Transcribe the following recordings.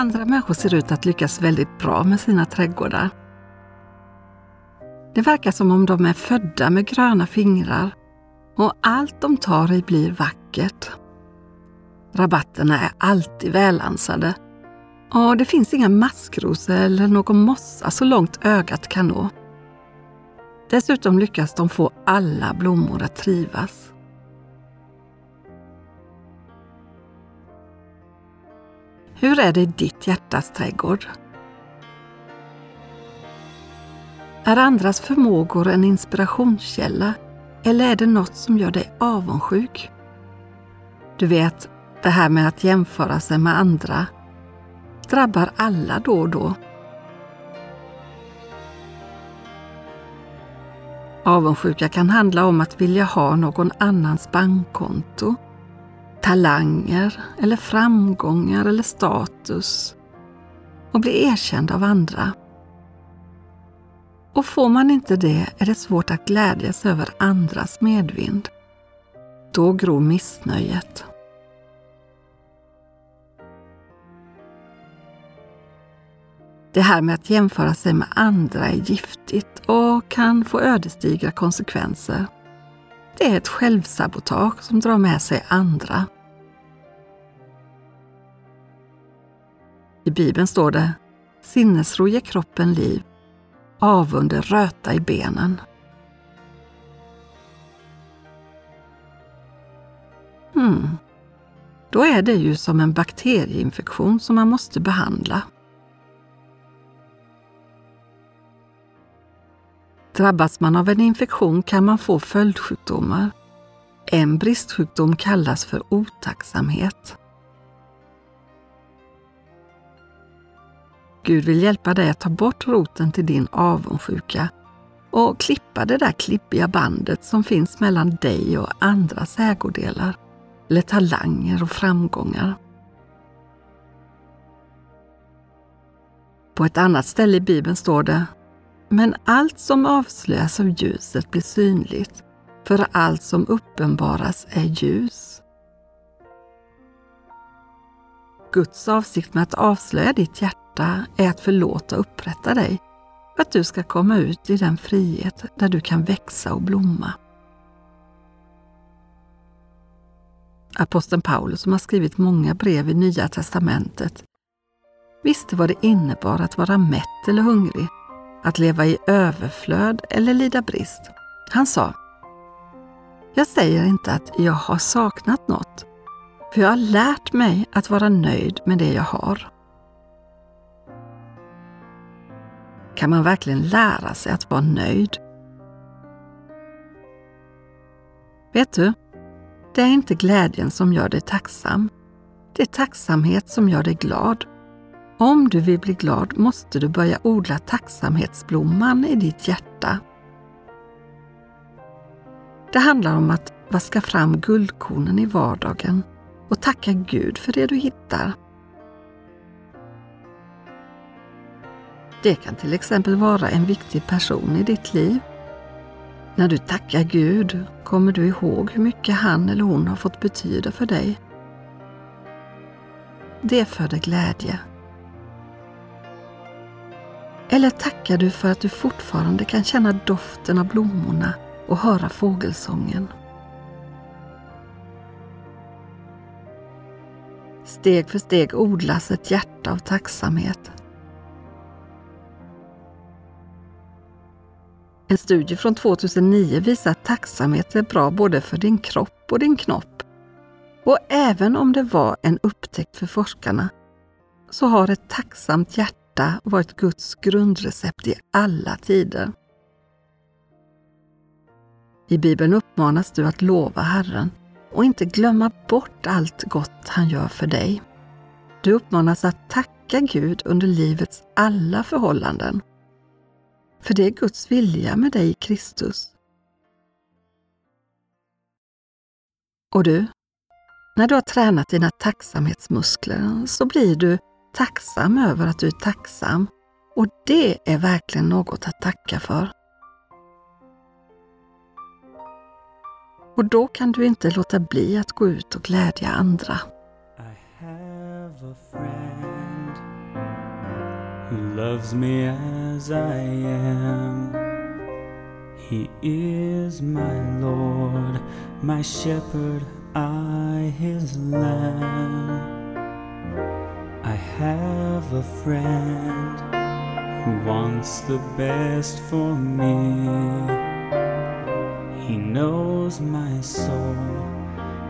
Andra människor ser ut att lyckas väldigt bra med sina trädgårdar. Det verkar som om de är födda med gröna fingrar och allt de tar i blir vackert. Rabatterna är alltid välansade och det finns inga maskrosor eller någon mossa så långt ögat kan nå. Dessutom lyckas de få alla blommor att trivas. Hur är det i ditt hjärtas trädgård? Är andras förmågor en inspirationskälla eller är det något som gör dig avundsjuk? Du vet, det här med att jämföra sig med andra drabbar alla då och då. Avundsjuka kan handla om att vilja ha någon annans bankkonto, talanger eller framgångar eller status och bli erkänd av andra. Och får man inte det är det svårt att glädjas över andras medvind. Då gror missnöjet. Det här med att jämföra sig med andra är giftigt och kan få ödesdigra konsekvenser. Det är ett självsabotage som drar med sig andra. I Bibeln står det Sinnesro ger kroppen liv, avunder röta i benen. Hmm. Då är det ju som en bakterieinfektion som man måste behandla. Drabbas man av en infektion kan man få följdsjukdomar. En bristsjukdom kallas för otacksamhet. Gud vill hjälpa dig att ta bort roten till din avundsjuka och klippa det där klibbiga bandet som finns mellan dig och andras ägodelar, eller talanger och framgångar. På ett annat ställe i Bibeln står det men allt som avslöjas av ljuset blir synligt, för allt som uppenbaras är ljus. Guds avsikt med att avslöja ditt hjärta är att förlåta och upprätta dig, för att du ska komma ut i den frihet där du kan växa och blomma. Aposteln Paulus, som har skrivit många brev i Nya testamentet, visste vad det innebar att vara mätt eller hungrig att leva i överflöd eller lida brist. Han sa, jag säger inte att jag har saknat något, för jag har lärt mig att vara nöjd med det jag har. Kan man verkligen lära sig att vara nöjd? Vet du, det är inte glädjen som gör dig tacksam. Det är tacksamhet som gör dig glad. Om du vill bli glad måste du börja odla tacksamhetsblomman i ditt hjärta. Det handlar om att vaska fram guldkornen i vardagen och tacka Gud för det du hittar. Det kan till exempel vara en viktig person i ditt liv. När du tackar Gud kommer du ihåg hur mycket han eller hon har fått betyda för dig. Det föder glädje. Eller tackar du för att du fortfarande kan känna doften av blommorna och höra fågelsången? Steg för steg odlas ett hjärta av tacksamhet. En studie från 2009 visar att tacksamhet är bra både för din kropp och din knopp. Och även om det var en upptäckt för forskarna så har ett tacksamt hjärta hjärta varit Guds grundrecept i alla tider. I Bibeln uppmanas du att lova Herren och inte glömma bort allt gott han gör för dig. Du uppmanas att tacka Gud under livets alla förhållanden. För det är Guds vilja med dig Kristus. Och du, när du har tränat dina tacksamhetsmuskler så blir du tacksam över att du är tacksam och det är verkligen något att tacka för. Och då kan du inte låta bli att gå ut och glädja andra. I have a friend who loves me as I am. He is my Lord, my shepherd, I his lamb. Have a friend who wants the best for me. He knows my soul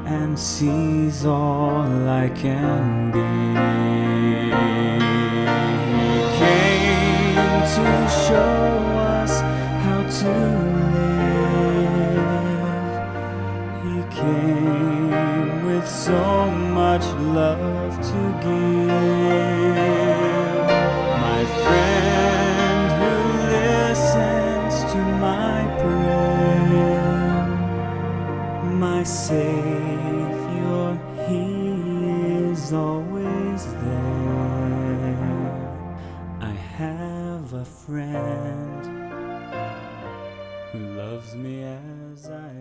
and sees all I can be. He came to show us how to is always there. I have a friend who loves me as I am.